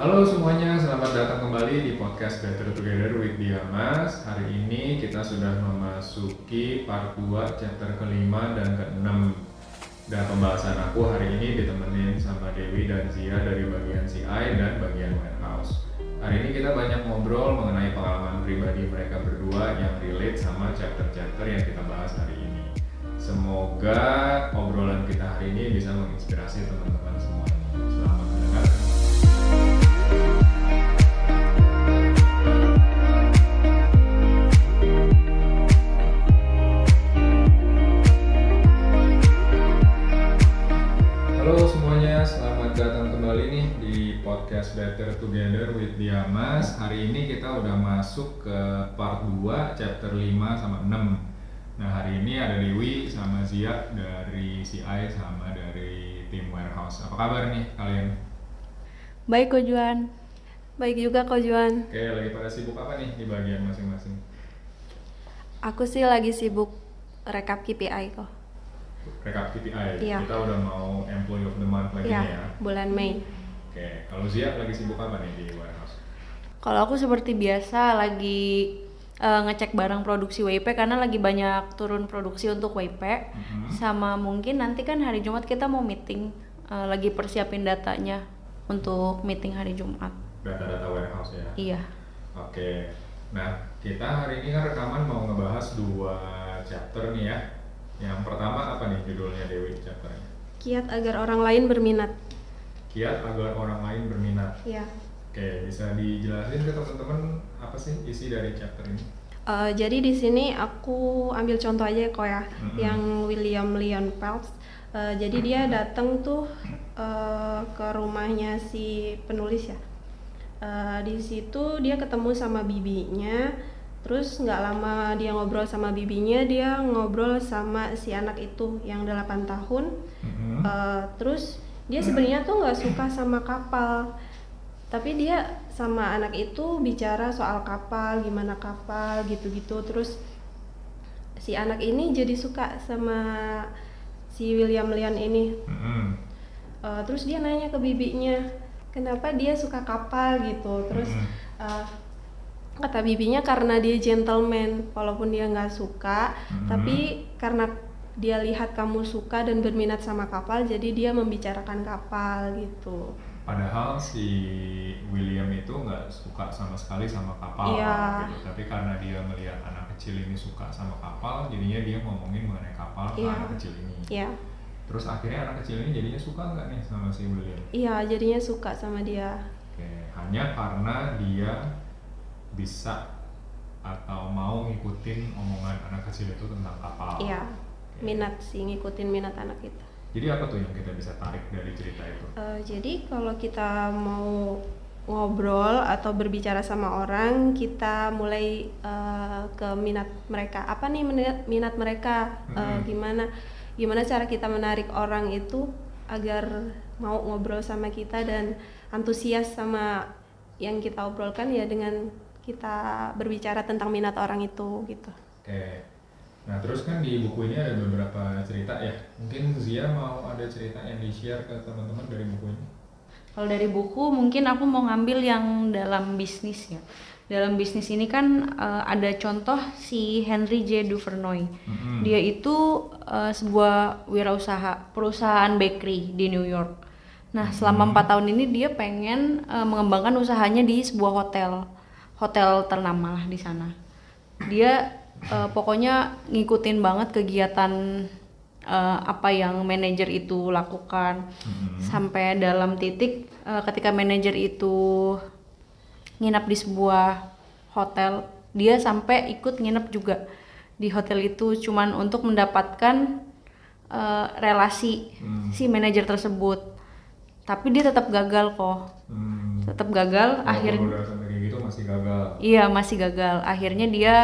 Halo semuanya, selamat datang kembali di podcast Better Together with Diamas. Hari ini kita sudah memasuki part 2 chapter kelima dan keenam. Dan pembahasan aku hari ini ditemenin sama Dewi dan Zia dari bagian CI dan bagian warehouse. Hari ini kita banyak ngobrol mengenai pengalaman pribadi mereka berdua yang relate sama chapter-chapter yang kita bahas hari ini. Semoga obrolan kita hari ini bisa menginspirasi teman-teman semuanya. Together with Diamas. Hari ini kita udah masuk ke part 2, chapter 5 sama 6. Nah hari ini ada Dewi sama Zia dari CI sama dari tim warehouse. Apa kabar nih kalian? Baik Ko Juan. Baik juga kok Juan. Oke, lagi pada sibuk apa nih di bagian masing-masing? Aku sih lagi sibuk rekap KPI kok. Rekap KPI, Iya. kita udah mau Employee of the Month lagi Ya, ya. bulan Mei. Oke, kalau Zia lagi sibuk apa nih di warehouse? Kalau aku seperti biasa lagi eh, ngecek barang produksi WP karena lagi banyak turun produksi untuk WP. Mhm. Sama mungkin nanti kan hari Jumat kita mau meeting eh, lagi persiapin datanya untuk meeting hari Jumat. Data-data warehouse ya? Iya. Oke, nah kita hari ini kan rekaman mau ngebahas dua chapter nih ya. Yang pertama apa nih judulnya Dewi chapternya? Kiat agar orang lain berminat. Kiat agar orang lain berminat. Ya. Oke, bisa dijelasin ke teman-teman apa sih isi dari chapter ini? Eh, jadi di sini aku ambil contoh aja kok ya, Mhm. yang William Leon Phelps. Eh, jadi dia datang tuh eh, ke rumahnya si penulis ya. Eh, di situ dia ketemu sama bibinya. Terus nggak lama dia ngobrol sama bibinya, dia ngobrol sama si anak itu yang 8 tahun. Mhm. Uh, terus dia sebenarnya tuh nggak suka sama kapal tapi dia sama anak itu bicara soal kapal gimana kapal gitu-gitu terus si anak ini jadi suka sama si William Lian ini Mhm. Uh, terus dia nanya ke bibinya kenapa dia suka kapal gitu terus Mhm. uh, kata bibinya karena dia gentleman walaupun dia nggak suka Mhm. tapi karena dia lihat kamu suka dan berminat sama kapal jadi dia membicarakan kapal gitu Padahal si William itu nggak suka sama sekali sama kapal Iya. gitu. Tapi karena dia melihat anak kecil ini suka sama kapal, jadinya dia ngomongin mengenai kapal ke Iya. anak kecil ini. ya Terus akhirnya anak kecil ini jadinya suka nggak nih sama si William? iya jadinya suka sama dia Oke, hanya karena dia bisa atau mau ngikutin omongan anak kecil itu tentang kapal. iya. Minat sih ngikutin minat anak kita Jadi apa tuh yang kita bisa tarik dari cerita itu? Eh, jadi kalau kita mau ngobrol atau berbicara sama orang, kita mulai eh, ke minat mereka. Apa nih minat, minat mereka? Eh, Mhm. gimana gimana cara kita menarik orang itu agar mau ngobrol sama kita dan antusias sama yang kita obrolkan ya dengan kita berbicara tentang minat orang itu gitu. Oke. Nah, terus kan di buku ini ada beberapa cerita ya. Mungkin Zia mau ada cerita yang di-share ke teman-teman dari buku ini. Kalau dari buku mungkin aku mau ngambil yang dalam bisnis ya. Dalam bisnis ini kan eh, ada contoh si Henry J. Duvernay. Mhm. Dia itu eh, sebuah wirausaha, perusahaan bakery di New York. Nah, selama empat tahun ini dia pengen eh, mengembangkan usahanya di sebuah hotel, hotel ternama lah di sana. Dia eh, pokoknya ngikutin banget kegiatan eh, apa yang manajer itu lakukan Mhm. sampai dalam titik eh, ketika manajer itu nginap di sebuah hotel dia sampai ikut nginep juga di hotel itu cuman untuk mendapatkan eh, relasi Hmm. si manajer tersebut tapi dia tetap gagal kok Hmm. tetap gagal akhirnya gitu masih gagal. Iya masih gagal. Akhirnya dia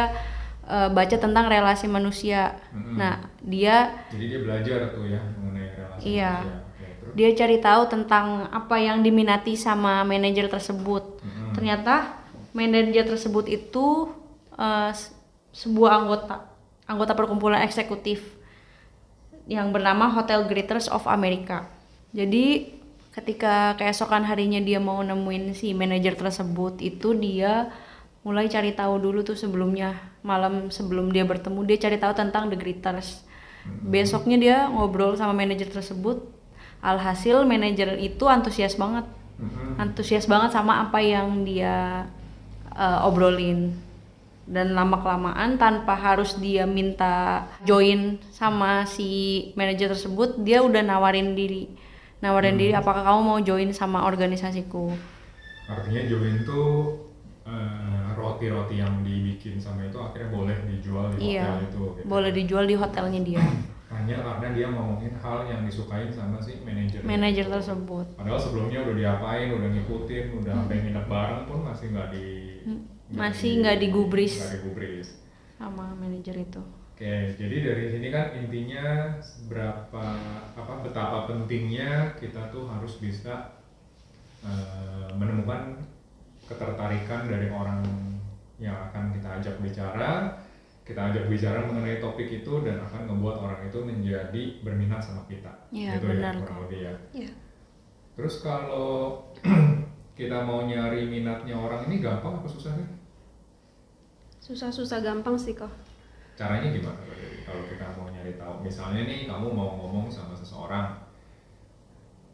eh, baca tentang relasi manusia. Mm-mm. Nah dia Jadi dia belajar tuh ya mengenai relasi Iya. manusia. Terus? dia cari tahu tentang apa yang diminati sama manajer tersebut. Mm-mm. Ternyata manajer tersebut itu s- sebuah anggota anggota perkumpulan eksekutif yang bernama Hotel Greeters of America. Jadi ketika keesokan harinya dia mau nemuin si manajer tersebut itu dia mulai cari tahu dulu tuh sebelumnya malam sebelum dia bertemu dia cari tahu tentang The Greeters besoknya dia ngobrol sama manajer tersebut. Alhasil manajer itu antusias banget. Mhm. antusias banget sama apa yang dia uh, obrolin. Dan lama kelamaan tanpa harus dia minta join sama si manajer tersebut dia udah nawarin diri. Nawarin diri apakah kamu mau join sama organisasiku? Artinya join tuh eh, roti-roti yang dibikin sama itu akhirnya boleh dijual di iya hotel itu. gitu. boleh dijual di hotelnya dia Hanya karena dia ngomongin hal yang disukain sama si manajer. manajer tersebut Padahal sebelumnya udah diapain, udah ngikutin, udah sampai nginep bareng pun masih nggak di Hmm, masih nggak digubris. Nggak digubris. sama manajer itu Oke, jadi dari sini kan intinya berapa apa betapa pentingnya kita tuh harus bisa eh, menemukan ketertarikan dari orang yang akan kita ajak bicara, kita ajak bicara mengenai topik itu dan akan membuat orang itu menjadi berminat sama kita. Iya, gitu benar ya, kurang lebih ya. Iya. Terus kalau kita mau nyari minatnya orang ini gampang apa susah sih? Susah-susah gampang sih kok. Caranya gimana kalau kita mau nyari tahu? Misalnya nih kamu mau ngomong sama seseorang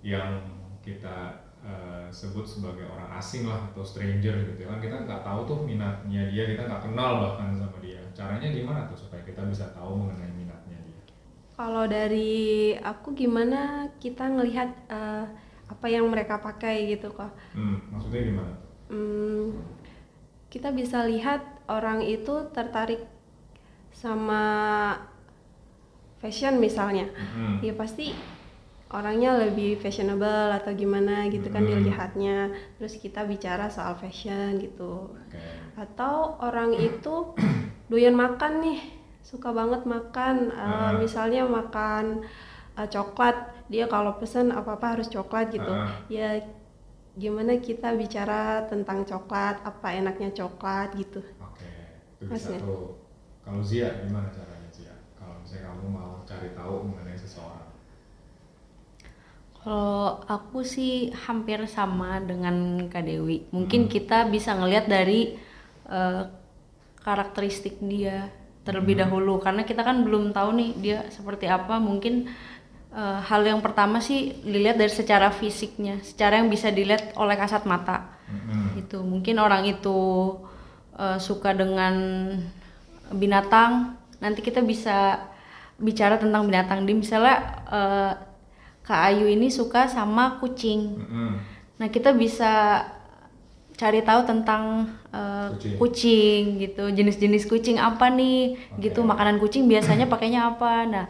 yang kita eh, sebut sebagai orang asing lah atau stranger gitu kan kita nggak tahu tuh minatnya dia kita nggak kenal bahkan sama dia caranya gimana tuh supaya kita bisa tahu mengenai minatnya dia Kalau dari aku gimana kita ngelihat eh, apa yang mereka pakai gitu kok. hmm, maksudnya gimana tuh Hmm, kita bisa lihat orang itu tertarik sama fashion misalnya. Mhm. Ya pasti orangnya lebih fashionable atau gimana gitu kan Hmm. dilihatnya. Terus kita bicara soal fashion gitu. oke Atau orang itu doyan makan nih, suka banget makan. Eh, Ah. misalnya makan eh, coklat, dia kalau pesen apa-apa harus coklat gitu. Ah. Ya gimana kita bicara tentang coklat, apa enaknya coklat gitu. oke itu bisa Maksudnya? tuh kalau Zia gimana caranya Zia kalau misalnya kamu mau cari tahu mengenai seseorang Kalau aku sih hampir sama dengan Kak Dewi. Mungkin Hmm. kita bisa ngelihat dari eh, karakteristik dia terlebih Hmm. dahulu karena kita kan belum tahu nih dia seperti apa. Mungkin eh, hal yang pertama sih dilihat dari secara fisiknya, secara yang bisa dilihat oleh kasat mata. Mhm. Itu mungkin orang itu eh, suka dengan binatang, nanti kita bisa bicara tentang binatang. Dia misalnya eh, Kak Ayu ini suka sama kucing. Mhm. Nah, kita bisa cari tahu tentang eh, Kucing. kucing. gitu, jenis-jenis kucing apa nih, gitu, Oke. makanan kucing biasanya pakainya apa. Nah,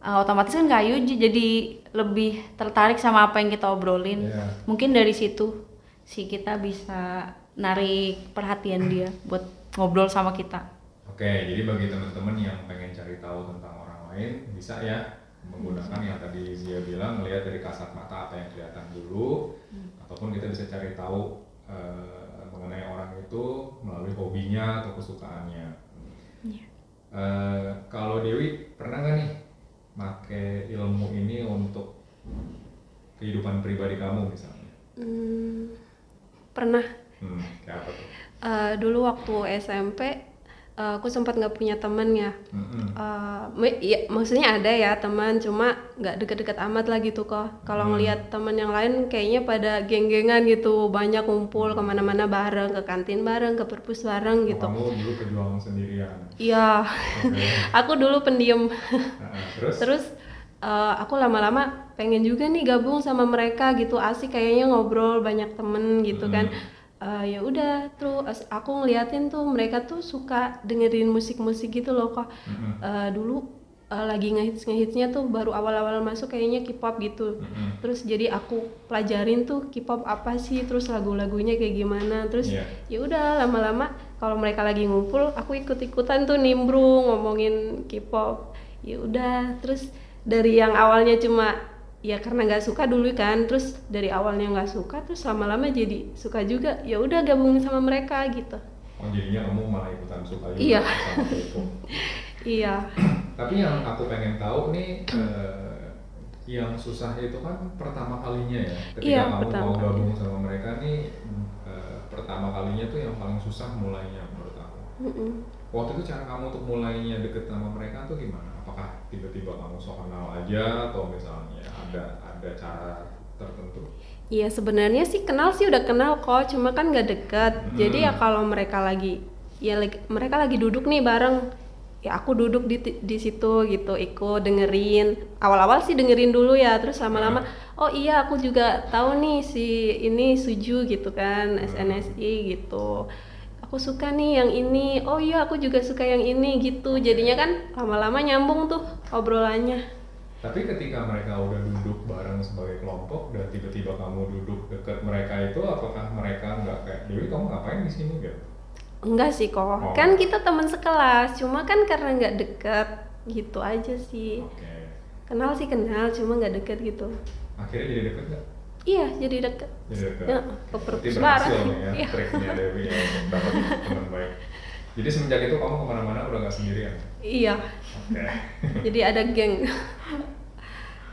eh, otomatis kan Kak Ayu jadi lebih tertarik sama apa yang kita obrolin. Iya. Mungkin dari situ sih kita bisa narik perhatian dia buat ngobrol sama kita. Oke, jadi bagi teman-teman yang pengen cari tahu tentang orang lain, bisa ya menggunakan yang tadi Zia bilang, melihat dari kasat mata apa yang kelihatan dulu, ataupun kita bisa cari tahu eh, mengenai orang itu melalui hobinya atau kesukaannya. Iya. Eh, kalau Dewi pernah nggak nih make ilmu ini untuk kehidupan pribadi kamu misalnya? Hmm, pernah Hmm, kayak apa tuh? Eh, dulu waktu SMP eh, aku sempat nggak punya temen ya. Mm-mm. Eh, me- ya, maksudnya ada ya teman, cuma nggak deket-deket amat lah gitu kok. Kalau Hmm. ngelihat teman yang lain kayaknya pada geng-gengan gitu, banyak kumpul ke mana-mana bareng, ke kantin bareng, ke perpus bareng Oh, gitu. kamu dulu pejuang sendirian. Iya, Oke. aku dulu pendiam. Nah, terus? Terus eh, aku lama-lama pengen juga nih gabung sama mereka gitu, asik kayaknya ngobrol banyak temen gitu kan. Eh, ya udah terus aku ngeliatin tuh mereka tuh suka dengerin musik-musik gitu loh kok. Mm-mm. Eh, dulu eh, lagi ngehits ngehitsnya tuh baru awal-awal masuk kayaknya K-pop gitu. Mm-mm. Terus jadi aku pelajarin tuh K-pop apa sih, terus lagu-lagunya kayak gimana. Terus Iya. ya udah lama-lama kalau mereka lagi ngumpul, aku ikut-ikutan tuh nimbrung ngomongin K-pop. Ya udah, terus dari yang awalnya cuma ya karena nggak suka dulu kan, terus dari awalnya nggak suka, terus lama-lama jadi suka juga. Ya udah gabung sama mereka gitu. Oh jadinya kamu malah ikutan suka juga Iya. Iya. Tapi yang aku pengen tahu nih, eh, yang susah itu kan pertama kalinya ya ketika Iya, kamu pertama mau kali. gabung sama mereka nih eh, pertama kalinya tuh yang paling susah mulainya menurut aku Mm-mm. waktu itu cara kamu untuk mulainya deket sama mereka tuh gimana apakah tiba-tiba kamu sok kenal aja atau misalnya ada ada cara tertentu Iya sebenarnya sih kenal sih udah kenal kok, cuma kan nggak deket. Hmm. Jadi ya kalau mereka lagi, ya mereka lagi duduk nih bareng, ya aku duduk di di situ gitu, ikut dengerin. Awal-awal sih dengerin dulu ya, terus lama-lama, oh iya aku juga tahu nih si ini Suju gitu kan, SNSI gitu. Aku suka nih yang ini, oh iya aku juga suka yang ini gitu. Jadinya kan lama-lama nyambung tuh obrolannya. tapi ketika mereka udah duduk bareng sebagai kelompok dan tiba-tiba kamu duduk deket mereka itu apakah mereka nggak kayak Dewi kamu ngapain di sini gitu Enggak sih kok, Oh. kan kita teman sekelas, cuma kan karena nggak deket gitu aja sih. oke Kenal sih kenal, cuma nggak deket gitu. akhirnya jadi deket nggak Iya, jadi deket. jadi deket Ya, ke berarti berhasil nih ya Iya. triknya Dewi ya untuk dapat teman baik jadi semenjak itu kamu ke mana-mana udah nggak sendirian Iya, oke jadi ada geng.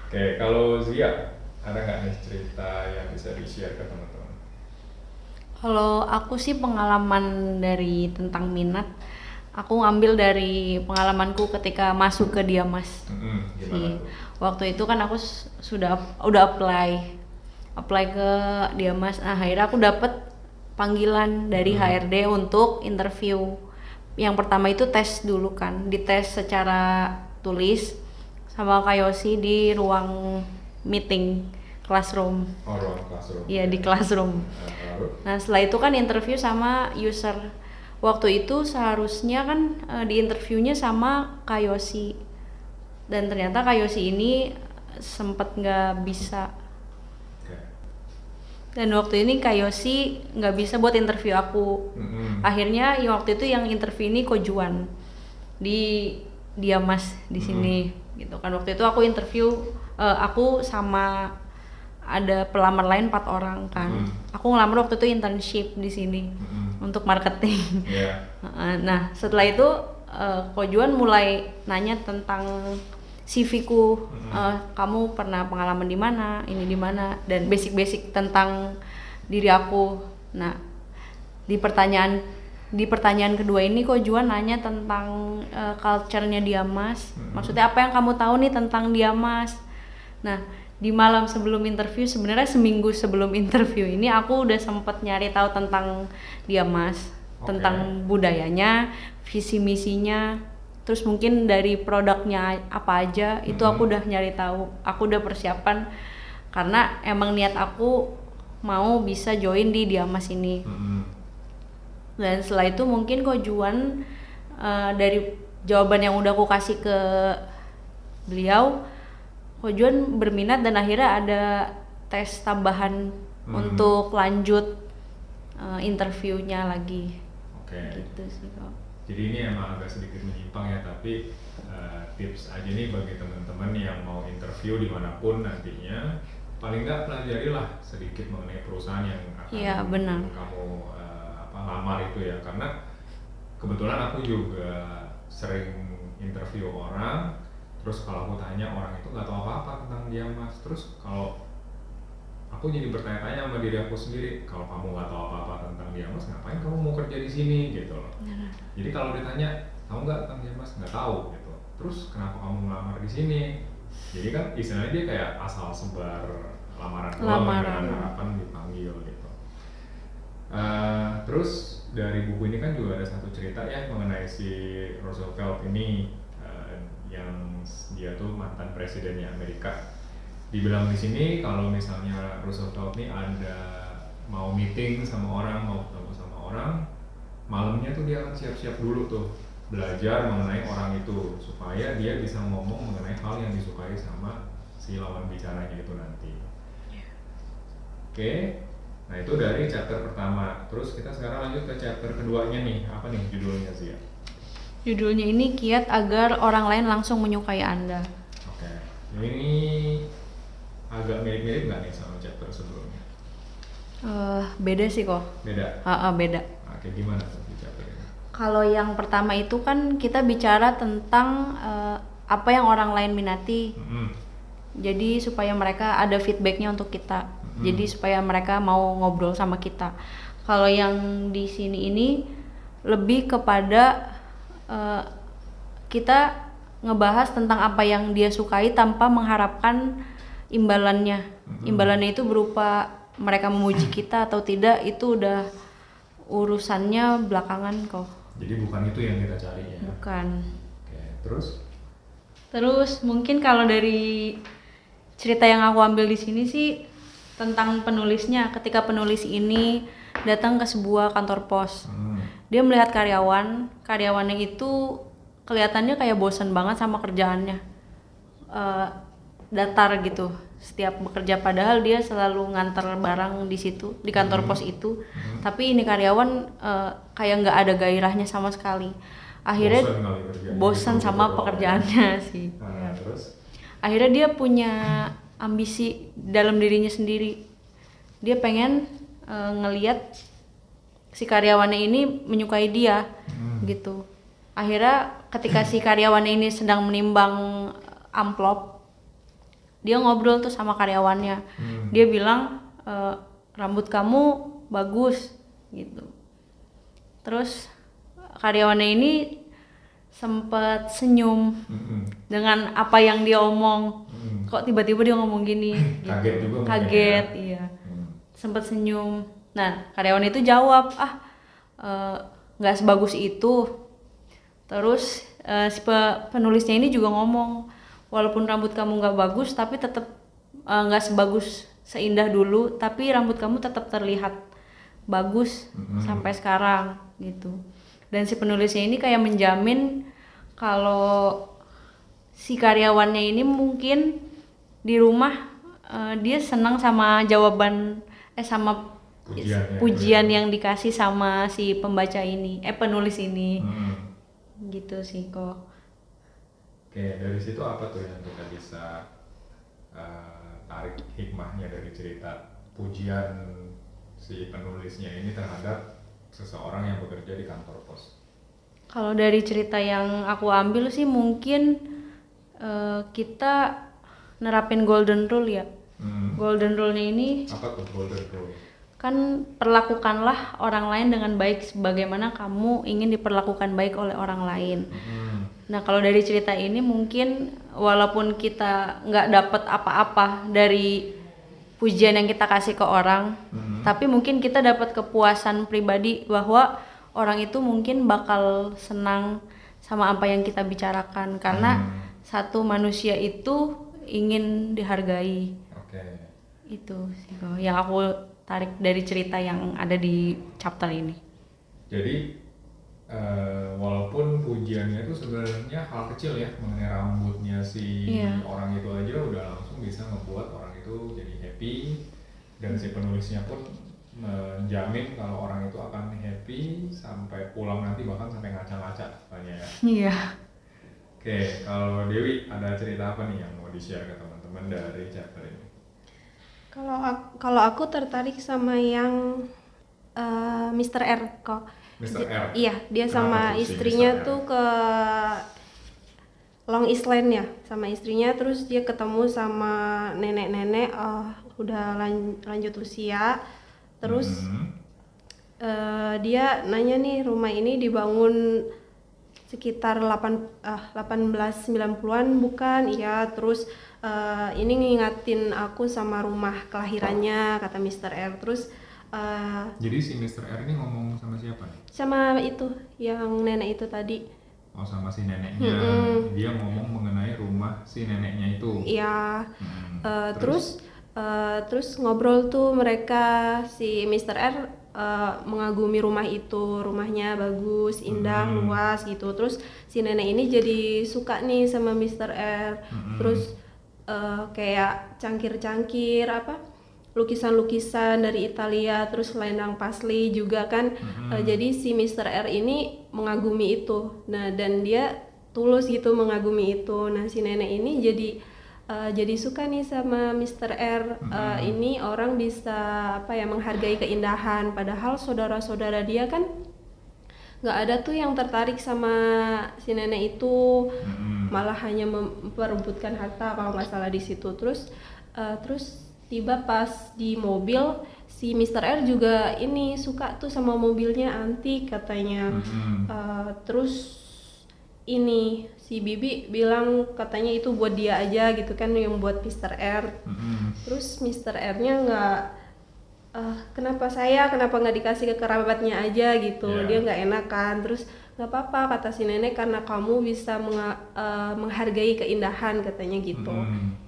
oke kalau Zia ada nggak nih cerita yang bisa di share ke teman-teman Kalau aku sih pengalaman dari tentang minat, aku ngambil dari pengalamanku ketika masuk ke Diamas. Gimana sih. tuh Waktu itu kan aku sudah udah apply, apply ke Diamas. Nah, akhirnya aku dapet panggilan dari Hmm. HRD untuk interview. Yang pertama itu tes dulu kan, dites secara tulis sama Kayosi di ruang meeting classroom. oh ruang classroom Iya di classroom. Nah, setelah itu kan interview sama user. Waktu itu seharusnya kan eh, di interviewnya sama Kayosi. Dan ternyata Kayosi ini sempet nggak bisa. Dan waktu ini Kayosi nggak bisa buat interview aku. Mm-mm. Akhirnya yang waktu itu yang interview ini Kojuan di Diamas di sini gitu kan. Waktu itu aku interview eh, aku sama ada pelamar lain empat orang kan. Hmm. Aku ngelamar waktu itu internship di sini Mm-mm. untuk marketing. Heeh, nah setelah itu eh, Kojuan mulai nanya tentang CV-ku, Eh, kamu pernah pengalaman di mana, ini di mana, dan basic-basic tentang diri aku. Nah di pertanyaan di pertanyaan kedua ini Kojuan nanya tentang eh, culture-nya Diamas. Maksudnya apa yang kamu tahu nih tentang Diamas? Nah di malam sebelum interview sebenarnya seminggu sebelum interview ini aku udah sempet nyari tahu tentang Diamas, Oke. tentang budayanya, visi misinya, terus mungkin dari produknya apa aja itu aku udah nyari tahu, aku udah persiapan karena emang niat aku mau bisa join di Diamas ini Mm-mm. dan setelah itu mungkin Kojuan eh, dari jawaban yang udah aku kasih ke beliau Kojuan berminat dan akhirnya ada tes tambahan Hmm. untuk lanjut eh, interviewnya lagi Oke. gitu sih kok Jadi ini emang agak sedikit menyimpang ya, tapi eh, tips aja nih bagi teman-teman yang mau interview di mana pun nantinya, paling nggak pelajarilah sedikit mengenai perusahaan yang akan Iya, benar. kamu eh, apa lamar itu ya, karena kebetulan aku juga sering interview orang, terus kalau aku tanya orang itu nggak tahu apa-apa tentang dia mas, terus kalau aku jadi bertanya-tanya sama diri aku sendiri kalau kamu nggak tahu apa-apa tentang dia mas ngapain kamu mau kerja di sini? Gitu loh. Jadi kalau ditanya tahu nggak tentang dia mas? Nggak tahu gitu. Terus kenapa kamu melamar di sini? Jadi kan istilahnya dia kayak asal sebar lamaran Lamaran. dengan harapan dipanggil gitu. Eh, terus dari buku ini kan juga ada satu cerita ya mengenai si Roosevelt ini eh, yang dia tuh mantan presidennya Amerika dibilang di sini kalau misalnya Roosevelt ini ada mau meeting sama orang mau ketemu sama orang malamnya tuh dia akan siap-siap dulu tuh belajar mengenai orang itu supaya dia bisa ngomong mengenai hal yang disukai sama si lawan bicaranya itu nanti. Oke, nah itu dari chapter pertama. Terus kita sekarang lanjut ke chapter keduanya nih. Apa nih judulnya sih ya? judulnya ini kiat agar orang lain langsung menyukai anda Oke, ini agak mirip-mirip nggak nih sama chapter sebelumnya? Eh, beda sih kok Beda. Ah, ah, beda Oke, gimana tuh di chapter ini? Kalau yang pertama itu kan kita bicara tentang eh, apa yang orang lain minati. Mm-mm. jadi supaya mereka ada feedbacknya untuk kita Hmm. jadi supaya mereka mau ngobrol sama kita kalau yang di sini ini lebih kepada eh, kita ngebahas tentang apa yang dia sukai tanpa mengharapkan imbalannya imbalannya itu berupa mereka memuji kita atau tidak itu udah urusannya belakangan kok Jadi bukan itu yang kita cari ya. bukan Oke, terus? Terus mungkin kalau dari cerita yang aku ambil di sini sih tentang penulisnya. Ketika penulis ini datang ke sebuah kantor pos, Hmm. dia melihat karyawan, karyawannya itu kelihatannya kayak bosan banget sama kerjaannya, Eh, datar gitu. Setiap bekerja padahal dia selalu nganter barang di situ di kantor pos itu, tapi ini karyawan eh, kayak nggak ada gairahnya sama sekali. Akhirnya Bosan Gitu, sama gitu pekerjaannya sih. Nah, terus? Akhirnya dia punya ambisi dalam dirinya sendiri. Dia pengen eh, ngeliat si karyawannya ini menyukai dia, Hmm. gitu. Akhirnya ketika si karyawannya ini sedang menimbang eh, amplop, dia ngobrol tuh sama karyawannya. Hmm. Dia bilang eh, rambut kamu bagus, gitu. Terus karyawannya ini sempat senyum Mm-mm. dengan apa yang dia omong. Hmm. Kok tiba-tiba dia ngomong gini? gitu. Kaget juga mungkin Kaget, ya. iya. Hmm. Sempat senyum. Nah, karyawan itu jawab, ah eh, nggak sebagus itu. Terus eh, si pe- penulisnya ini juga ngomong, walaupun rambut kamu nggak bagus, tapi tetap eh, nggak sebagus seindah dulu, tapi rambut kamu tetap terlihat bagus Mhm. sampai sekarang gitu. Dan si penulisnya ini kayak menjamin kalau si karyawannya ini mungkin di rumah eh, dia senang sama jawaban eh sama Pujian ya. pujian yang dikasih sama si pembaca ini eh penulis ini Hmm. gitu sih kok Oke, dari situ apa tuh yang kita bisa eh, tarik hikmahnya dari cerita pujian si penulisnya ini terhadap seseorang yang bekerja di kantor pos? kalau dari cerita yang aku ambil sih mungkin eh, kita nerapin golden rule ya Hmm. golden rule-nya ini Apa tuh golden rule? kan perlakukanlah orang lain dengan baik sebagaimana kamu ingin diperlakukan baik oleh orang lain Hmm. Nah kalau dari cerita ini mungkin walaupun kita nggak dapat apa-apa dari pujian yang kita kasih ke orang, Mhm. tapi mungkin kita dapat kepuasan pribadi bahwa orang itu mungkin bakal senang sama apa yang kita bicarakan karena Hmm. satu manusia itu ingin dihargai. Oke. Itu sih yang aku tarik dari cerita yang ada di chapter ini. Jadi eh, walaupun pujiannya itu sebenarnya hal kecil ya mengenai rambutnya si Iya. orang itu aja udah langsung bisa ngebuat orang itu jadi happy dan si penulisnya pun menjamin kalau orang itu akan happy sampai pulang nanti bahkan sampai ngaca-ngaca katanya ya. Iya. Oke, kalau Dewi ada cerita apa nih yang mau di-share ke teman-teman dari chapter ini? Kalau aku, kalau aku tertarik sama yang eh, Mr. R kok. Mr. Iya, dia Kenapa sama si istrinya. R? tuh ke Long Island ya, sama istrinya terus dia ketemu sama nenek-nenek eh, udah lan- lanjut usia. Terus Hmm. eh, dia nanya nih rumah ini dibangun sekitar 8 ah 1890-an bukan? Iya, terus eh, ini ngingatin aku sama rumah kelahirannya kata Mr. R. Terus eh, Jadi si Mr. R ini ngomong sama siapa sama itu yang nenek itu tadi. Oh sama si neneknya. Mm-mm. Dia ngomong mengenai rumah si neneknya itu. Iya. Hmm. Eh, terus eh, terus ngobrol tuh mereka si Mr. R eh, mengagumi rumah itu, rumahnya bagus, indah, Hmm. luas gitu. Terus si nenek ini jadi suka nih sama Mr. R. Hmm. Terus eh, kayak cangkir-cangkir apa? Lukisan-lukisan dari Italia, terus selendang pasli juga kan. Hmm. Eh, jadi si Mr. R ini mengagumi itu. Nah, dan dia tulus gitu mengagumi itu. Nah, si nenek ini jadi eh, jadi suka nih sama Mr. R. Eh, ini orang bisa apa ya menghargai keindahan padahal saudara-saudara dia kan nggak ada tuh yang tertarik sama si nenek itu. Hmm. malah hanya memperebutkan harta kalau nggak salah di situ terus eh, terus tiba pas di mobil si Mr. R juga ini suka tuh sama mobilnya antik katanya Mhm. Eh, terus ini si Bibi bilang katanya itu buat dia aja gitu kan yang buat Mr. R Mhm. terus Mr. R-nya nggak "Eh, kenapa saya kenapa nggak dikasih ke kerabatnya aja gitu Iya. dia nggak enak kan terus nggak apa-apa kata si nenek karena kamu bisa menga- eh, menghargai keindahan katanya gitu Mhm.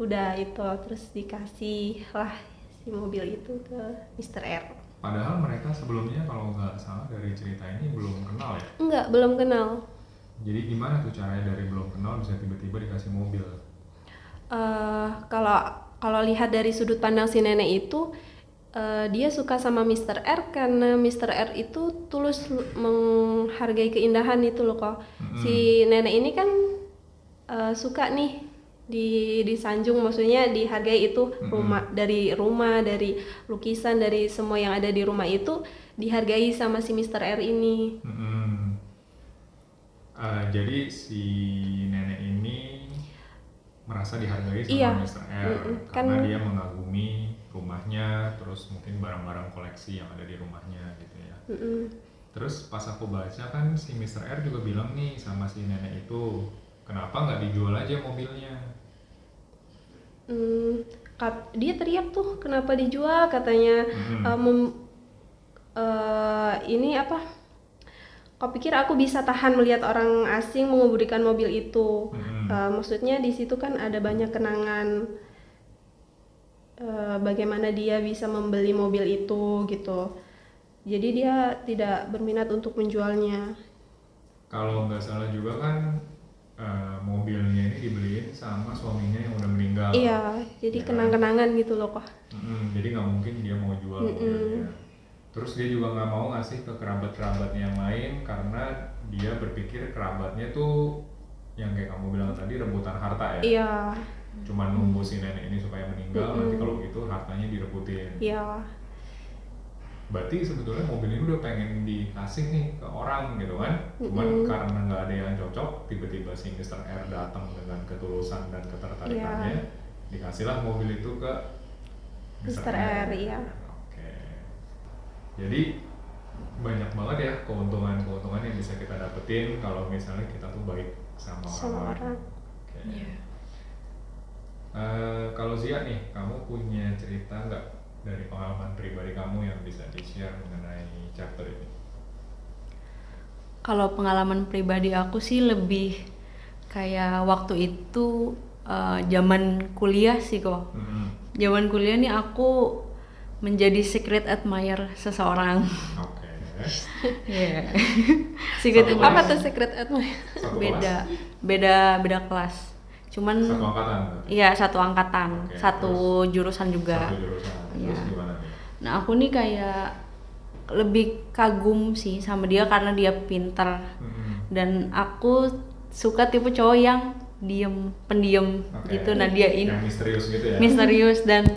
Udah itu terus dikasih lah si mobil itu ke Mr. R Padahal mereka sebelumnya kalau nggak salah dari cerita ini belum kenal ya. enggak belum kenal Jadi gimana tuh caranya dari belum kenal bisa tiba-tiba dikasih mobil? Eh, kalau kalau lihat dari sudut pandang si nenek itu eh, dia suka sama Mr. R karena Mr. R itu tulus menghargai keindahan itu loh kok. Si nenek ini kan eh, suka nih di disanjung maksudnya dihargai itu rumah dari rumah dari lukisan dari semua yang ada di rumah itu dihargai sama si Mr. R ini. Mhm. Eh, jadi si nenek ini merasa dihargai sama Iya. Mr. R Mm-mm. karena Kan- dia mengagumi rumahnya, terus mungkin barang-barang koleksi yang ada di rumahnya gitu ya. Mm-mm. Terus pas aku baca kan si Mr. R juga bilang nih sama si nenek itu, kenapa nggak dijual aja mobilnya? Hmm, dia teriak tuh kenapa dijual? katanya. Mhm. "Eh, mem- eh, ini apa kau pikir aku bisa tahan melihat orang asing mengemudikan mobil itu? Mhm. Eh, maksudnya di situ kan ada banyak kenangan eh, bagaimana dia bisa membeli mobil itu gitu. Jadi dia tidak berminat untuk menjualnya. Kalau nggak salah juga kan eh, mobilnya ini dibeliin sama suaminya yang udah meninggal. iya jadi Ya. kenang-kenangan gitu loh kok Mm-mm, jadi nggak mungkin dia mau jual Mm-mm. mobilnya. Terus dia juga nggak mau ngasih ke kerabat-kerabatnya yang lain karena dia berpikir kerabatnya tuh yang kayak kamu bilang tadi rebutan harta ya. iya Cuma nunggu si nenek ini supaya meninggal, nanti Mm-mm. kalau gitu hartanya direbutin. iya Berarti sebetulnya mobil ini udah pengen dikasih nih ke orang gitu kan. Cuman Mm-mm. karena nggak ada yang cocok, tiba-tiba si Mr. R datang dengan ketulusan dan ketertarikannya, Iya. dikasihlah mobil itu ke Mr. R, iya. Oke. Jadi banyak banget ya keuntungan-keuntungan yang bisa kita dapetin kalau misalnya kita tuh baik sama, Sama orang. orang. Oke. Iya. Eh, kalau Zia nih, kamu punya cerita nggak dari pengalaman pribadi kamu yang bisa di-share mengenai chapter ini? Kalau pengalaman pribadi aku sih lebih kayak waktu itu eh, zaman kuliah sih kok. Mhm. Zaman kuliah nih aku menjadi secret admirer seseorang. Oke. Iya. secret Satu apa tuh secret admirer Satu beda kelas? beda beda kelas. Cuman Satu angkatan. iya satu angkatan, Oke, satu jurusan juga. Satu jurusan. Terus Iya. gimana nih? Nah aku nih kayak lebih kagum sih sama dia karena dia pinter Mhm. dan aku suka tipe cowok yang diem, pendiam Oke. gitu. Nah dia ini Yang misterius gitu ya? misterius dan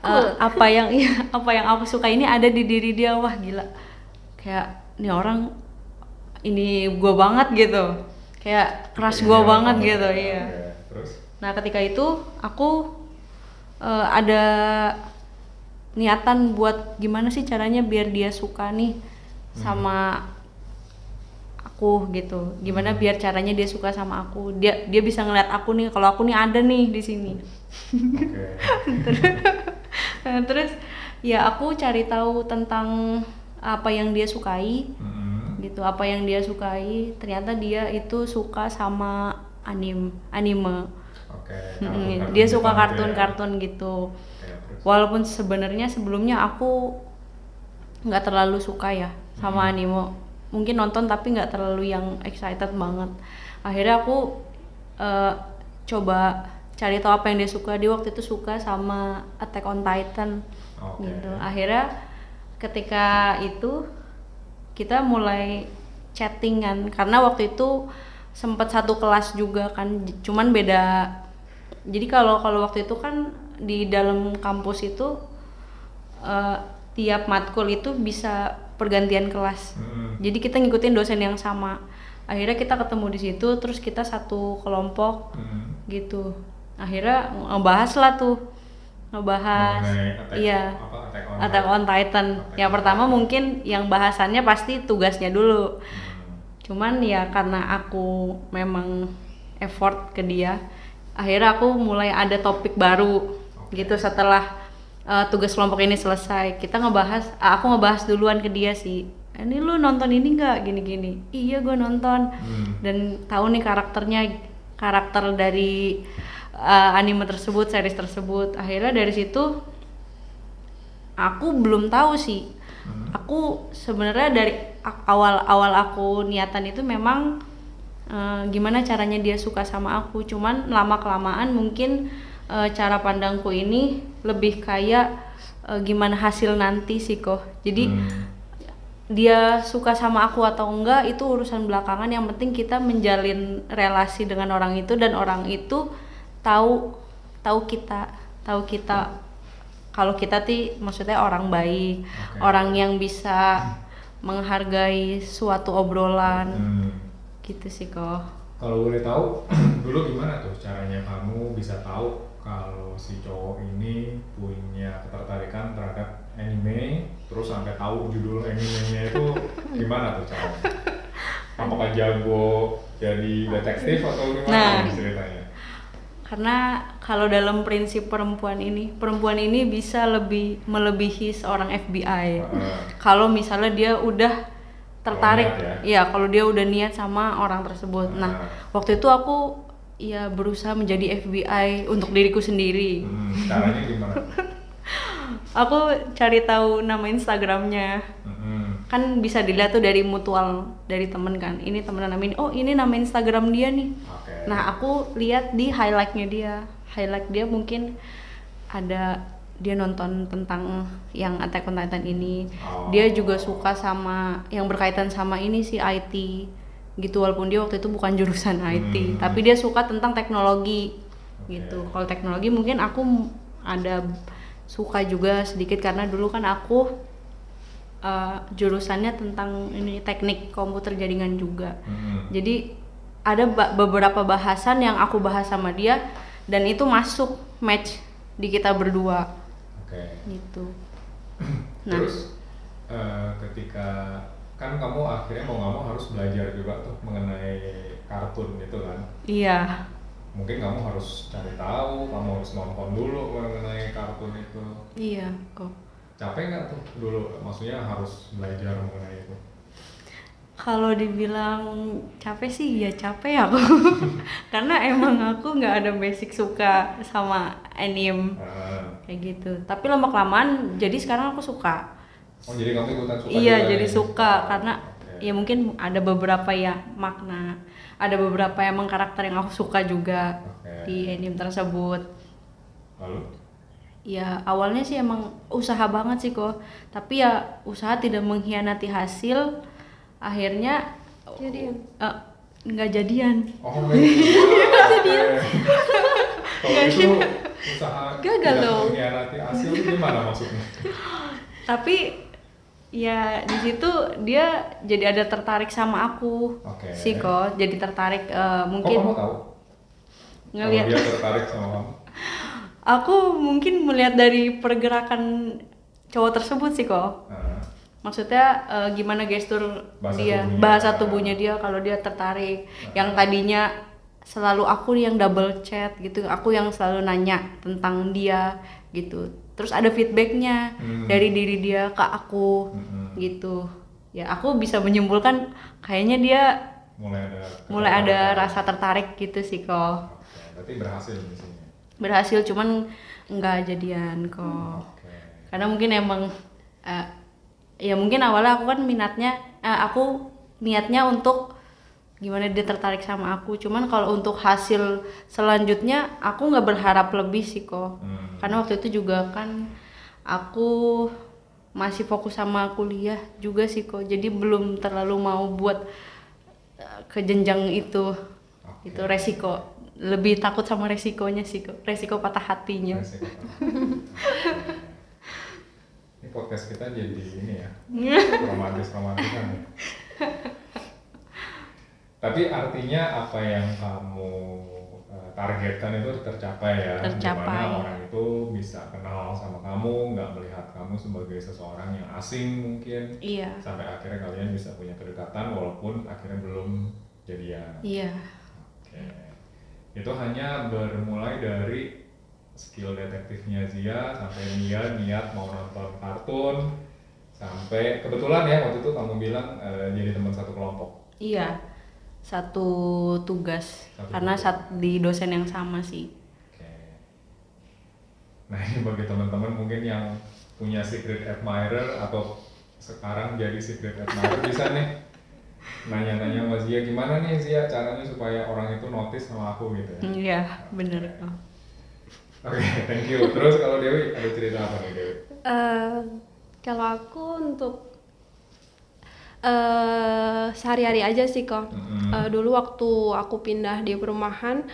uh, apa yang iya, apa yang aku suka ini ada di diri dia wah gila kayak ini orang ini gua banget gitu kayak keras gua banget gitu ya. iya. Terus? Nah ketika itu aku uh, ada niatan buat gimana sih caranya biar dia suka nih sama aku gitu. Gimana biar caranya dia suka sama aku. Dia dia bisa ngeliat aku nih kalau aku nih ada nih di sini. Oke. Nah, terus ya aku cari tahu tentang apa yang dia sukai Mhm. gitu. Apa yang dia sukai. Ternyata dia itu suka sama anim anime Oke. Mm, kartun-kartun dia gitu suka ya? kartun-kartun gitu Oke, terus? walaupun sebenarnya sebelumnya aku nggak terlalu suka ya sama Hmm. anime mungkin nonton tapi nggak terlalu yang excited banget akhirnya aku eh, coba cari tahu apa yang dia suka dia waktu itu suka sama Attack on Titan Oke. gitu akhirnya ketika itu kita mulai chattingan karena waktu itu sempat satu kelas juga kan cuman beda jadi kalau kalau waktu itu kan di dalam kampus itu eh, tiap matkul itu bisa pergantian kelas. Mhm. jadi kita ngikutin dosen yang sama. Akhirnya kita ketemu di situ terus kita satu kelompok Hmm. gitu. Akhirnya ngebahas lah tuh. Ngebahas. Attack- iya. apa, Attack on Attack on Titan. Attack yang on pertama Titan. mungkin yang bahasannya pasti tugasnya dulu. Hmm. cuman ya karena aku memang effort ke dia akhirnya aku mulai ada topik baru Oke. gitu setelah uh, tugas kelompok ini selesai. Kita ngebahas aku ngebahas duluan ke dia sih. Ini lu nonton ini nggak? gini-gini. Iya gue nonton. Hmm. dan tahu nih karakternya karakter dari uh, anime tersebut series tersebut. Akhirnya dari situ aku belum tahu sih. Hmm. aku sebenarnya dari a- awal awal aku niatan itu memang eh, gimana caranya dia suka sama aku cuman lama kelamaan mungkin eh, cara pandangku ini lebih kayak eh, gimana hasil nanti sih kok jadi Hmm. dia suka sama aku atau enggak itu urusan belakangan yang penting kita menjalin relasi dengan orang itu dan orang itu tahu tahu kita tahu kita kalau kita ti maksudnya orang baik Oke. orang yang bisa menghargai suatu obrolan Hmm. Gitu sih kok Kalau boleh tahu, dulu gimana tuh caranya kamu bisa tahu kalau si cowok ini punya ketertarikan terhadap anime, terus sampai tahu judul animenya itu gimana tuh caranya? Apakah jago jadi detektif atau gimana Nah. ceritanya? karena kalau dalam prinsip perempuan ini perempuan ini bisa lebih melebihi seorang FBI Heeh. kalau misalnya dia udah tertarik. Niat ya kalau dia udah niat sama orang tersebut. Nah Ah. waktu itu aku ya berusaha menjadi FBI untuk diriku sendiri. Hmm, caranya gimana? aku cari tahu nama Instagramnya. Hmm. kan bisa dilihat tuh dari mutual dari temen kan. Ini temen nama ini. Oh ini nama Instagram dia nih. Oke. Nah aku lihat di highlightnya dia, highlight dia mungkin ada dia nonton tentang yang Attack on Titan ini. Oh. Dia juga suka sama yang berkaitan sama ini sih IT gitu walaupun dia waktu itu bukan jurusan IT, Hmm. tapi dia suka tentang teknologi Oke. gitu. Kalau teknologi mungkin aku ada suka juga sedikit karena dulu kan aku uh, jurusannya tentang ini teknik komputer jaringan juga. Hmm. Jadi ada ba- beberapa bahasan yang aku bahas sama dia dan itu masuk match di kita berdua Oke. gitu. Nah, Terus eh, ketika kan kamu akhirnya mau nggak mau harus belajar juga tuh mengenai kartun gitu kan? iya. Mungkin kamu harus cari tahu, kamu harus nonton dulu mengenai kartun itu. Iya, kok. Capek nggak tuh dulu? Maksudnya harus belajar mengenai itu. Kalau dibilang capek sih ya capek aku. Karena emang aku nggak ada basic suka sama anime Ah. kayak gitu. Tapi lama kelamaan jadi sekarang aku suka. oh jadi kamu ikutan suka iya, juga jadi nih? suka Oh, karena oke. ya mungkin ada beberapa ya makna. Ada beberapa emang karakter yang aku suka juga Oke. di anime tersebut. Lalu? Ya awalnya sih emang usaha banget sih kok, tapi ya usaha tidak mengkhianati hasil. Akhirnya Jadian. eh, nggak jadian. Oh, nggak jadian. Kalau itu usaha Gagal dong. mengkhianati hasil gimana maksudnya? Tapi ya di situ dia jadi ada tertarik sama aku Oke. sih kok, jadi tertarik Kok mungkin kamu tahu? ngelihat. Dia tertarik sama kamu? Aku mungkin melihat dari pergerakan cowok tersebut sih kok. Nah, Maksudnya eh, gimana gestur Bahasa dia, tubuhnya. bahasa tubuhnya dia kalau dia tertarik. Yang tadinya selalu aku yang double chat gitu, aku yang selalu nanya tentang dia gitu. Terus ada feedbacknya Hmm. dari diri dia ke aku Mm-mm. gitu. Ya aku bisa menyimpulkan kayaknya dia mulai ada mulai ada rasa tertarik gitu sih kok. Oke, berarti berhasil sini. Berhasil cuman nggak jadian kok. Oke. karena mungkin emang eh, ya mungkin awalnya aku kan minatnya eh, aku niatnya untuk gimana dia tertarik sama aku cuman kalau untuk hasil selanjutnya aku nggak berharap lebih sih kok Hmm. karena waktu itu juga kan aku masih fokus sama kuliah juga sih kok jadi belum terlalu mau buat eh, ke jenjang itu Oke. itu resiko lebih takut sama resikonya sih kok resiko patah hatinya Resiko. Ini podcast kita jadi ini ya romantis romantisan. ya. Tapi artinya apa yang kamu eh, targetkan itu tercapai ya, Tercapai. Di mana orang itu bisa kenal sama kamu, nggak melihat kamu sebagai seseorang yang asing mungkin, Iya. sampai akhirnya kalian bisa punya kedekatan walaupun akhirnya belum jadian. Iya. Oke. Itu hanya bermulai dari skill detektifnya Zia sampai Nia niat mau nonton kartun sampai kebetulan ya waktu itu kamu bilang eh, jadi teman satu kelompok. Iya. Satu tugas. Satu Karena tugas. saat di dosen yang sama sih. Oke. Nah ini bagi teman-teman mungkin yang punya secret admirer atau sekarang jadi secret admirer bisa nih nanya-nanya sama Zia gimana nih Zia caranya supaya orang itu notice sama aku gitu ya. Iya, bener. Oke, thank you. Terus kalau Dewi ada cerita apa nih Dewi? Eh, kalau aku untuk eh sehari-hari aja sih kok. Mm-mm. Eh, dulu waktu aku pindah di perumahan,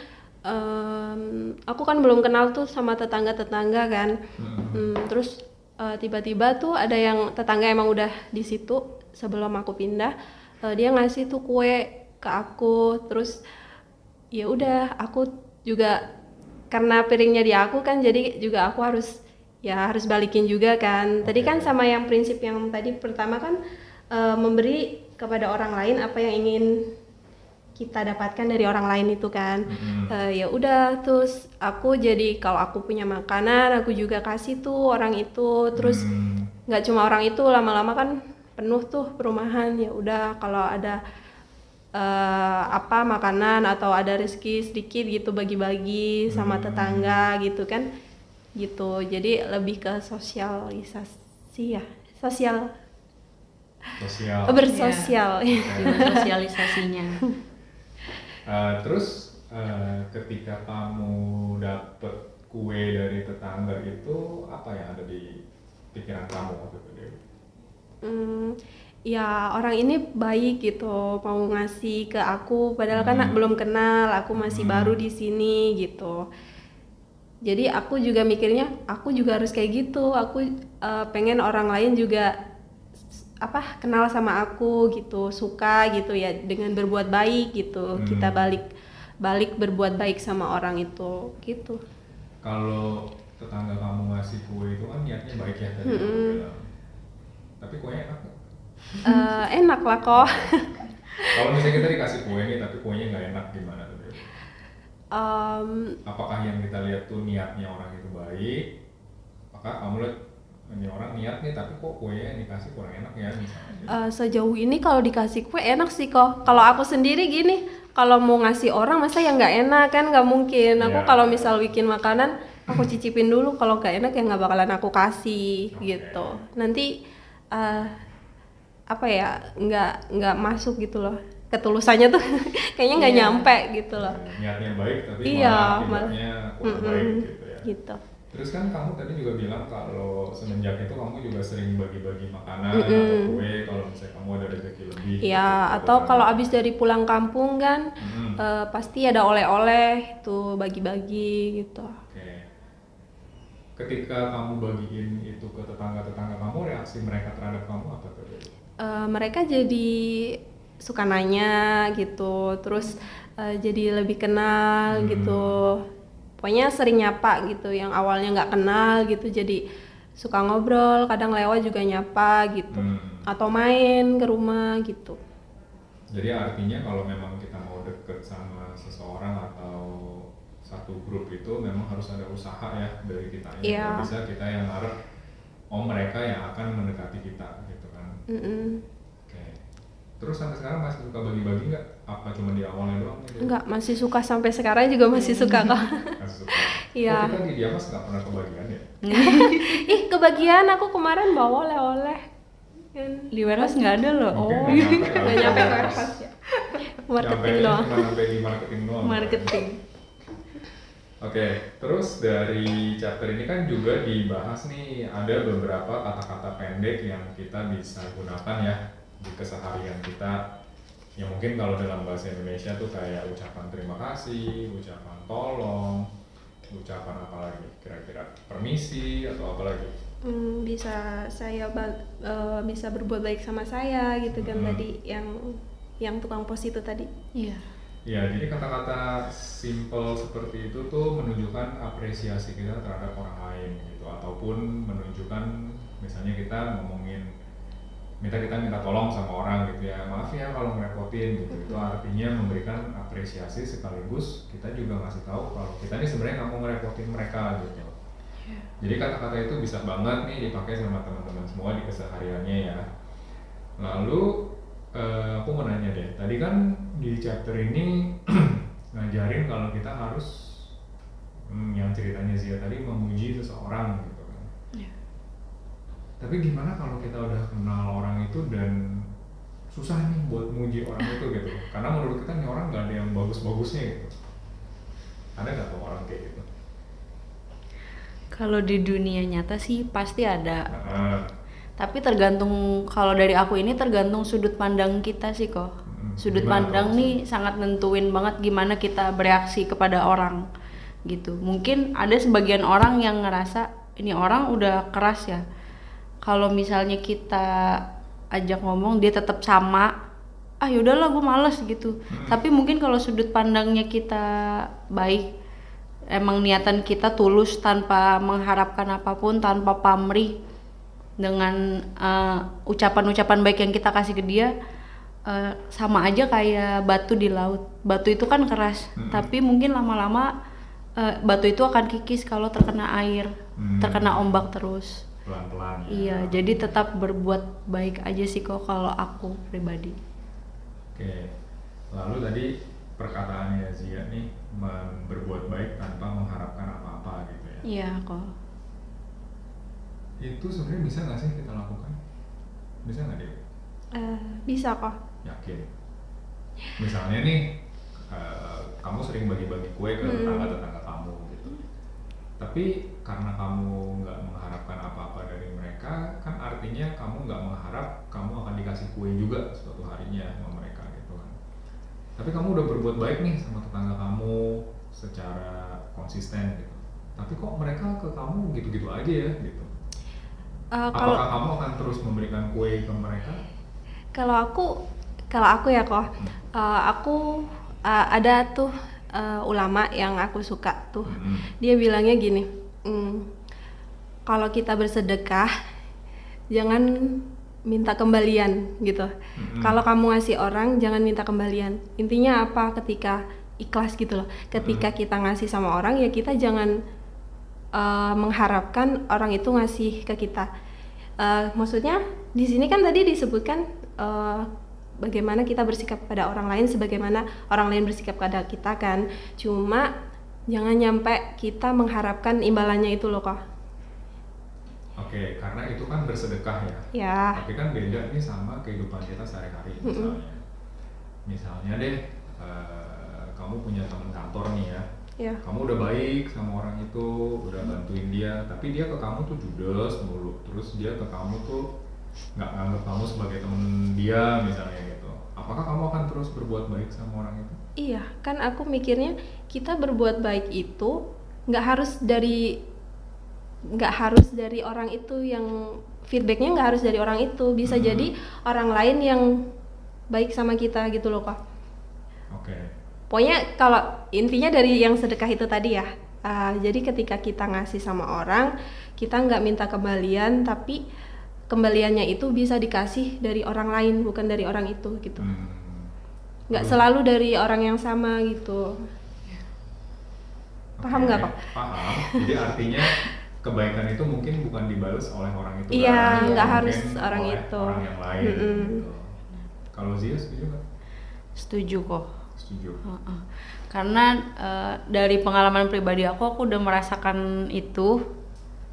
em, aku kan belum kenal tuh sama tetangga-tetangga kan. Mm-mm. Hmm, terus eh, tiba-tiba tuh ada yang tetangga emang udah di situ sebelum aku pindah, eh, dia ngasih tuh kue ke aku. Terus ya udah aku juga karena piringnya di aku kan jadi juga aku harus ya harus balikin juga kan. Tadi kan sama yang prinsip yang tadi pertama kan eh, memberi kepada orang lain apa yang ingin kita dapatkan dari orang lain itu kan. Mm-mm. Eh, ya udah terus aku jadi kalau aku punya makanan aku juga kasih tuh orang itu terus Hmm, nggak cuma orang itu lama-lama kan penuh tuh perumahan ya udah kalau ada eh, apa makanan atau ada rezeki sedikit gitu bagi-bagi sama Hmm. tetangga gitu kan gitu jadi lebih ke sosialisasi ya sosial sosial. bersosial Gimana sosialisasinya. Eh, terus eh, ketika kamu dapet kue dari tetangga itu apa yang ada di pikiran kamu waktu itu Dewi? Hmm, ya orang ini baik gitu mau ngasih ke aku padahal kan Hmm. belum kenal aku masih Hmm. baru di sini gitu jadi aku juga mikirnya aku juga harus kayak gitu aku eh, pengen orang lain juga apa kenal sama aku gitu suka gitu ya dengan berbuat baik gitu Hmm. kita balik balik berbuat baik sama orang itu gitu Kalau tetangga kamu ngasih kue itu kan niatnya baik ya tadi bilang. Tapi kuenya enak? Eh, enak lah kok Kalau misalnya kita dikasih kue nih tapi kuenya nggak enak gimana tuh? Em, Apakah yang kita lihat tuh niatnya orang itu baik? Apakah kamu lihat ini orang niat nih tapi kok kuenya yang dikasih kurang enak ya misalnya? Eh, sejauh ini kalau dikasih kue enak sih kok. Kalau aku sendiri gini, kalau mau ngasih orang masa yang nggak enak kan nggak mungkin. Aku Iya. kalau misal bikin makanan, aku cicipin dulu. Kalau nggak enak ya nggak bakalan aku kasih Oke. gitu. Nanti eh, apa ya nggak nggak masuk gitu loh. Ketulusannya tuh kayaknya nggak Iya. nyampe gitu loh. niatnya baik tapi Iya, malah malah- Mm-mm, baik gitu ya. Gitu. Terus kan kamu tadi juga bilang kalau semenjak itu kamu juga sering bagi-bagi makanan Mm-mm. atau kue kalau misalnya kamu ada rezeki lebih. Iya, gitu, atau gitu kalau kan. abis dari pulang kampung kan Mm-mm. eh, pasti ada oleh-oleh tuh bagi-bagi gitu. Oke. Ketika kamu bagiin itu ke tetangga-tetangga kamu, reaksi mereka terhadap kamu apa tuh? Eh, mereka jadi suka nanya gitu terus eh, jadi lebih kenal Hmm. gitu pokoknya sering nyapa gitu yang awalnya nggak kenal gitu jadi suka ngobrol kadang lewat juga nyapa gitu Hmm. atau main ke rumah gitu Jadi artinya kalau memang kita mau deket sama seseorang atau satu grup itu memang harus ada usaha ya dari kita. Iya. Nggak bisa kita yang ngarep oh mereka yang akan mendekati kita gitu kan. Mm-mm. Oke. Terus sampai sekarang masih suka bagi-bagi nggak? Apa cuma di awalnya doang? Dewi? nggak masih suka sampai sekarang juga masih suka kok Masih suka. Iya. Oh, kita di Diamas nggak pernah kebagian ya? ih kebagian aku kemarin bawa oleh-oleh kan Di warehouse nggak ada loh. Mungkin Oh, nggak nyampe nyampe ke warehouse ya marketing doang sampai di marketing doang. marketing. Oke, terus dari chapter ini kan juga dibahas nih ada beberapa kata-kata pendek yang kita bisa gunakan ya di keseharian kita. Ya mungkin kalau dalam bahasa Indonesia tuh kayak ucapan terima kasih, ucapan tolong, ucapan apa lagi kira-kira permisi atau apa lagi? Hmm, bisa saya eh, bisa berbuat baik sama saya gitu kan Hmm. tadi yang yang tukang pos itu tadi Iya. Ya, jadi kata-kata simple seperti itu tuh menunjukkan apresiasi kita terhadap orang lain gitu ataupun menunjukkan misalnya kita ngomongin minta kita minta tolong sama orang gitu ya. Maaf ya kalau ngerepotin gitu. Itu artinya memberikan apresiasi sekaligus kita juga ngasih tahu kalau kita ini sebenarnya nggak mau ngerepotin mereka gitu. Jadi kata-kata itu bisa banget nih dipakai sama teman-teman semua di kesehariannya ya. Lalu eh, aku mau nanya deh. Tadi kan di chapter ini ngajarin kalau kita harus hmm, yang ceritanya Zia tadi memuji seseorang gitu. Iya. Tapi gimana kalau kita udah kenal orang itu dan susah nih buat muji orang itu gitu karena menurut kita nih orang nggak ada yang bagus-bagusnya gitu ada nggak tuh orang kayak gitu Kalau di dunia nyata sih pasti ada. Nah, Tapi tergantung kalau dari aku ini tergantung sudut pandang kita sih kok. Hmm, Sudut gimana pandang nih sangat nentuin banget gimana kita bereaksi kepada orang gitu. Mungkin ada sebagian orang yang ngerasa ini orang udah keras ya. Kalau misalnya kita ajak ngomong dia tetap sama, ah yaudahlah gue males gitu. Hmm. Tapi mungkin kalau sudut pandangnya kita baik, emang niatan kita tulus tanpa mengharapkan apa pun, tanpa pamrih dengan eh, ucapan-ucapan baik yang kita kasih ke dia eh, sama aja kayak batu di laut. Batu itu kan keras, Mm-mm. tapi mungkin lama-lama eh, batu itu akan kikis kalau terkena air, Hmm. terkena ombak terus. Pelan-pelan ya. Iya, jadi tetap berbuat baik aja sih kok kalau aku pribadi. Oke, lalu tadi perkataannya Zia nih berbuat baik tanpa mengharapkan apa-apa gitu ya. Iya kok. Itu sebenarnya bisa nggak sih kita lakukan? Bisa nggak dia? Eh, bisa kok Yakin? Misalnya nih, eh, kamu sering bagi-bagi kue ke Hmm. tetangga-tetangga kamu gitu. Tapi karena kamu nggak dari mereka, kan artinya kamu nggak mengharap kamu akan dikasih kue juga suatu harinya sama mereka gitu kan. Tapi kamu udah berbuat baik nih sama tetangga kamu secara konsisten gitu. Tapi kok mereka ke kamu gitu-gitu aja ya gitu. Eh, kalau Apakah kamu akan terus memberikan kue ke mereka? kalau aku kalau aku ya kok eh, aku eh, ada tuh eh, ulama yang aku suka tuh Mm-mm. dia bilangnya gini "Hmm, kalau kita bersedekah jangan minta kembalian gitu. Mm-mm. kalau kamu ngasih orang jangan minta kembalian. Intinya apa? Ketika ikhlas gitu loh. Ketika kita ngasih sama orang ya kita jangan eh, mengharapkan orang itu ngasih ke kita. Eh, maksudnya di sini kan tadi disebutkan eh, bagaimana kita bersikap pada orang lain sebagaimana orang lain bersikap pada kita kan. Cuma jangan nyampe kita mengharapkan imbalannya itu loh kok Oke, karena itu kan bersedekah ya. ya Tapi kan beda nih sama kehidupan kita sehari-hari misalnya. Misalnya deh, eh, kamu punya teman kantor nih ya. ya Kamu udah baik sama orang itu, udah bantuin dia, tapi dia ke kamu tuh judes mulu. Terus dia ke kamu tuh nggak nganggap kamu sebagai temen dia misalnya gitu. Apakah kamu akan terus berbuat baik sama orang itu? Iya, kan aku mikirnya kita berbuat baik itu nggak harus dari nggak harus dari orang itu yang feedbacknya nggak harus dari orang itu bisa Hmm. jadi orang lain yang baik sama kita gitu loh kak. Oke. Pokoknya kalau intinya dari yang sedekah itu tadi ya. ah, jadi ketika kita ngasih sama orang, kita nggak minta kembalian, tapi kembaliannya itu bisa dikasih dari orang lain bukan dari orang itu gitu. Hmm. Nggak Lalu- selalu dari orang yang sama gitu. Paham nggak, Oke, kok? Paham. Jadi artinya kebaikan itu mungkin bukan dibalas oleh orang itu Iya, kan, nggak harus orang oleh itu. Orang yang lain. Mm-mm. gitu. Kalau Zia setuju nggak? Setuju kok. Setuju. Heeh. Karena eh, dari pengalaman pribadi aku, aku udah merasakan itu.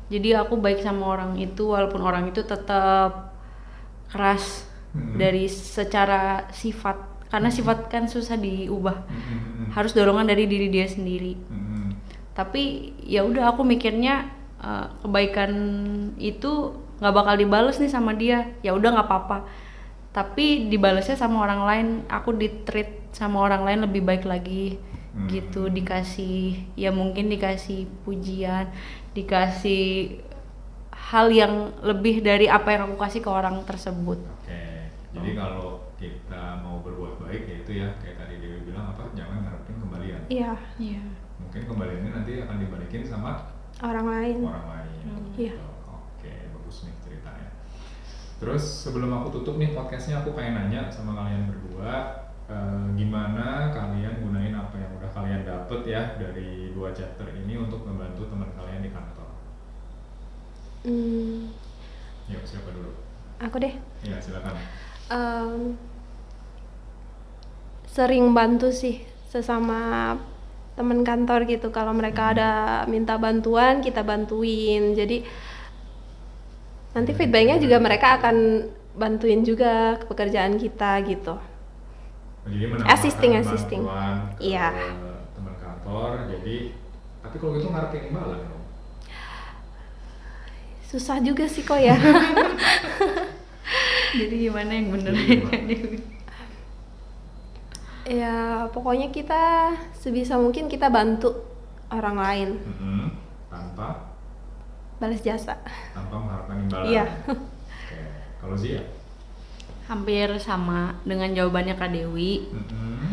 Jadi aku baik sama orang itu, walaupun orang itu tetap keras Mm-mm. dari secara sifat. Karena sifat kan susah diubah. Mm-mm. Harus dorongan dari diri dia sendiri. Mm-mm. Tapi ya udah aku mikirnya eh, kebaikan itu nggak bakal dibales nih sama dia. Ya udah nggak apa-apa. Tapi dibalesnya sama orang lain, aku di treat sama orang lain lebih baik lagi Hmm. gitu dikasih ya mungkin dikasih pujian dikasih hal yang lebih dari apa yang aku kasih ke orang tersebut Oke. Jadi Oh. kalau kita mau berbuat ya kayak tadi Dewi bilang apa jangan ngarepin kembalian iya Iya. mungkin kembaliannya nanti akan dibalikin sama orang lain. Orang lain. Iya. Gitu. oke bagus nih ceritanya. Terus sebelum aku tutup nih podcastnya aku pengen nanya sama kalian berdua eh, gimana kalian gunain apa yang udah kalian dapet ya dari dua chapter ini untuk membantu teman kalian di kantor? Hmm, yuk siapa dulu? Aku deh. Ya silakan. Em, sering bantu sih sesama teman kantor gitu. Kalau mereka ada minta bantuan kita bantuin. Jadi nanti feedbacknya juga mereka akan bantuin juga ke pekerjaan kita gitu. Jadi Assisting, assisting. Iya. teman kantor jadi tapi kalau gitu ngarepin imbalan dong. Susah juga sih kok ya. Jadi gimana yang bener? Jadi ya? ya pokoknya kita sebisa mungkin kita bantu orang lain Mhm. tanpa balas jasa tanpa mengharapkan imbalan Iya. oke kalau Zia Hampir sama dengan jawabannya Kak Dewi. Mhm.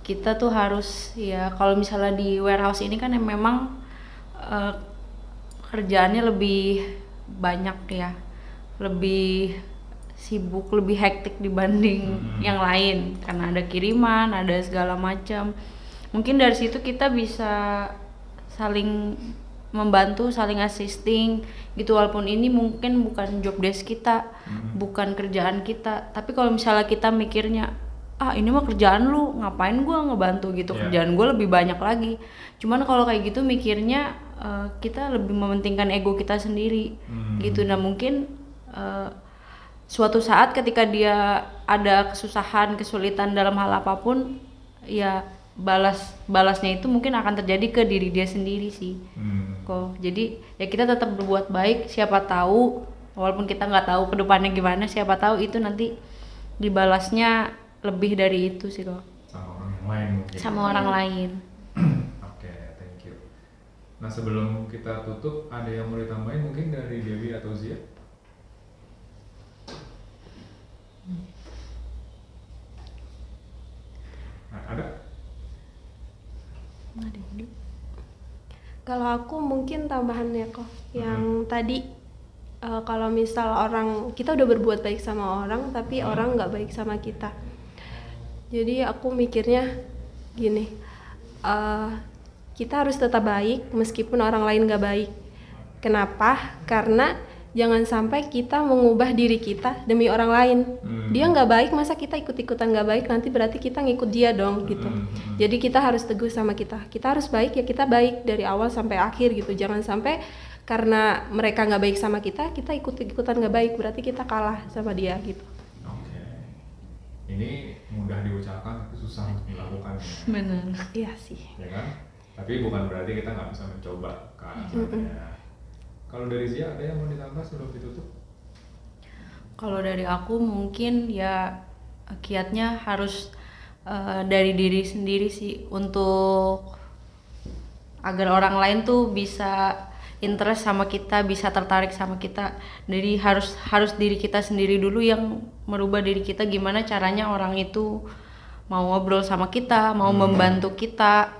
Kita tuh harus ya kalau misalnya di warehouse ini kan yang memang eh, kerjaannya lebih banyak ya. Lebih sibuk, lebih hektik dibanding Mhm. yang lain karena ada kiriman, ada segala macam. Mungkin dari situ kita bisa saling membantu, saling assisting gitu walaupun ini mungkin bukan job desk kita, Mhm. bukan kerjaan kita. Tapi kalau misalnya kita mikirnya ah ini mah kerjaan lu, ngapain gua ngebantu gitu, Iya. kerjaan gue lebih banyak lagi. Cuman kalau kayak gitu mikirnya eh, kita lebih mementingkan ego kita sendiri Hmm. gitu. Nah mungkin eh, suatu saat ketika dia ada kesusahan, kesulitan dalam hal apa pun, ya balas balasnya itu mungkin akan terjadi ke diri dia sendiri sih. Hmm. kok jadi ya kita tetap berbuat baik siapa tahu walaupun kita nggak tahu ke depannya gimana siapa tahu itu nanti dibalasnya lebih dari itu sih kok. Sama orang lain mungkin. Sama orang lain. Oke thank you. Nah sebelum kita tutup ada yang mau ditambahin mungkin dari Dewi atau Zia Nah, ada Kalau aku mungkin tambahannya kok yang tadi eh, kalau misal orang kita udah berbuat baik sama orang tapi Hmm. orang nggak baik sama kita. Jadi aku mikirnya gini, eh, kita harus tetap baik meskipun orang lain nggak baik. Kenapa? Karena jangan sampai kita mengubah diri kita demi orang lain. Hmm. Dia nggak baik, masa kita ikut-ikutan nggak baik? Nanti berarti kita ngikut dia dong gitu. Hmm, hmm. Jadi kita harus teguh sama kita. Kita harus baik ya kita baik dari awal sampai akhir gitu. Jangan sampai karena mereka nggak baik sama kita, kita ikut-ikutan nggak baik. Berarti kita kalah sama dia gitu. Oke. Ini mudah diucapkan tapi susah untuk dilakukan ya. benar Iya sih. ya kan? Tapi bukan berarti kita nggak bisa mencoba ke arah sana ya. Kalau dari Zia ada yang mau ditambah sebelum ditutup? kalau dari aku mungkin ya kiatnya harus eh, dari diri sendiri sih untuk agar orang lain tuh bisa interest sama kita bisa tertarik sama kita. Jadi harus harus diri kita sendiri dulu yang merubah diri kita gimana caranya orang itu mau ngobrol sama kita mau membantu kita.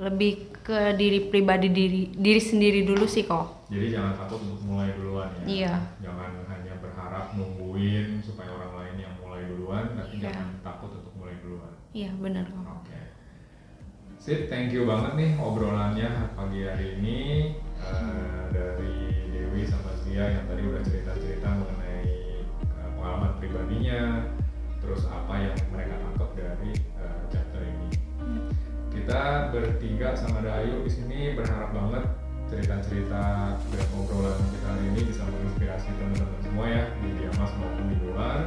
Lebih ke diri pribadi diri diri sendiri dulu sih kok Jadi jangan takut untuk mulai duluan ya. Iya. Jangan hanya berharap nungguin supaya orang lain yang mulai duluan, tapi Iya. jangan takut untuk mulai duluan. iya benar kok Oke. Sip, thank you banget nih obrolannya pagi hari ini eh, dari Dewi sama Zia yang tadi udah cerita-cerita mengenai eh, pengalaman pribadinya, terus apa yang mereka tangkap dari. Kita bertiga sama Dayu di sini berharap banget cerita-cerita dan obrolan kita hari ini bisa menginspirasi teman-teman semua ya di Diamas maupun di luar.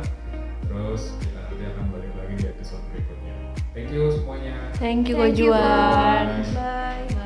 Terus kita nanti akan balik lagi di episode berikutnya. Thank you semuanya. thank you Thank you, Gojuan Bye.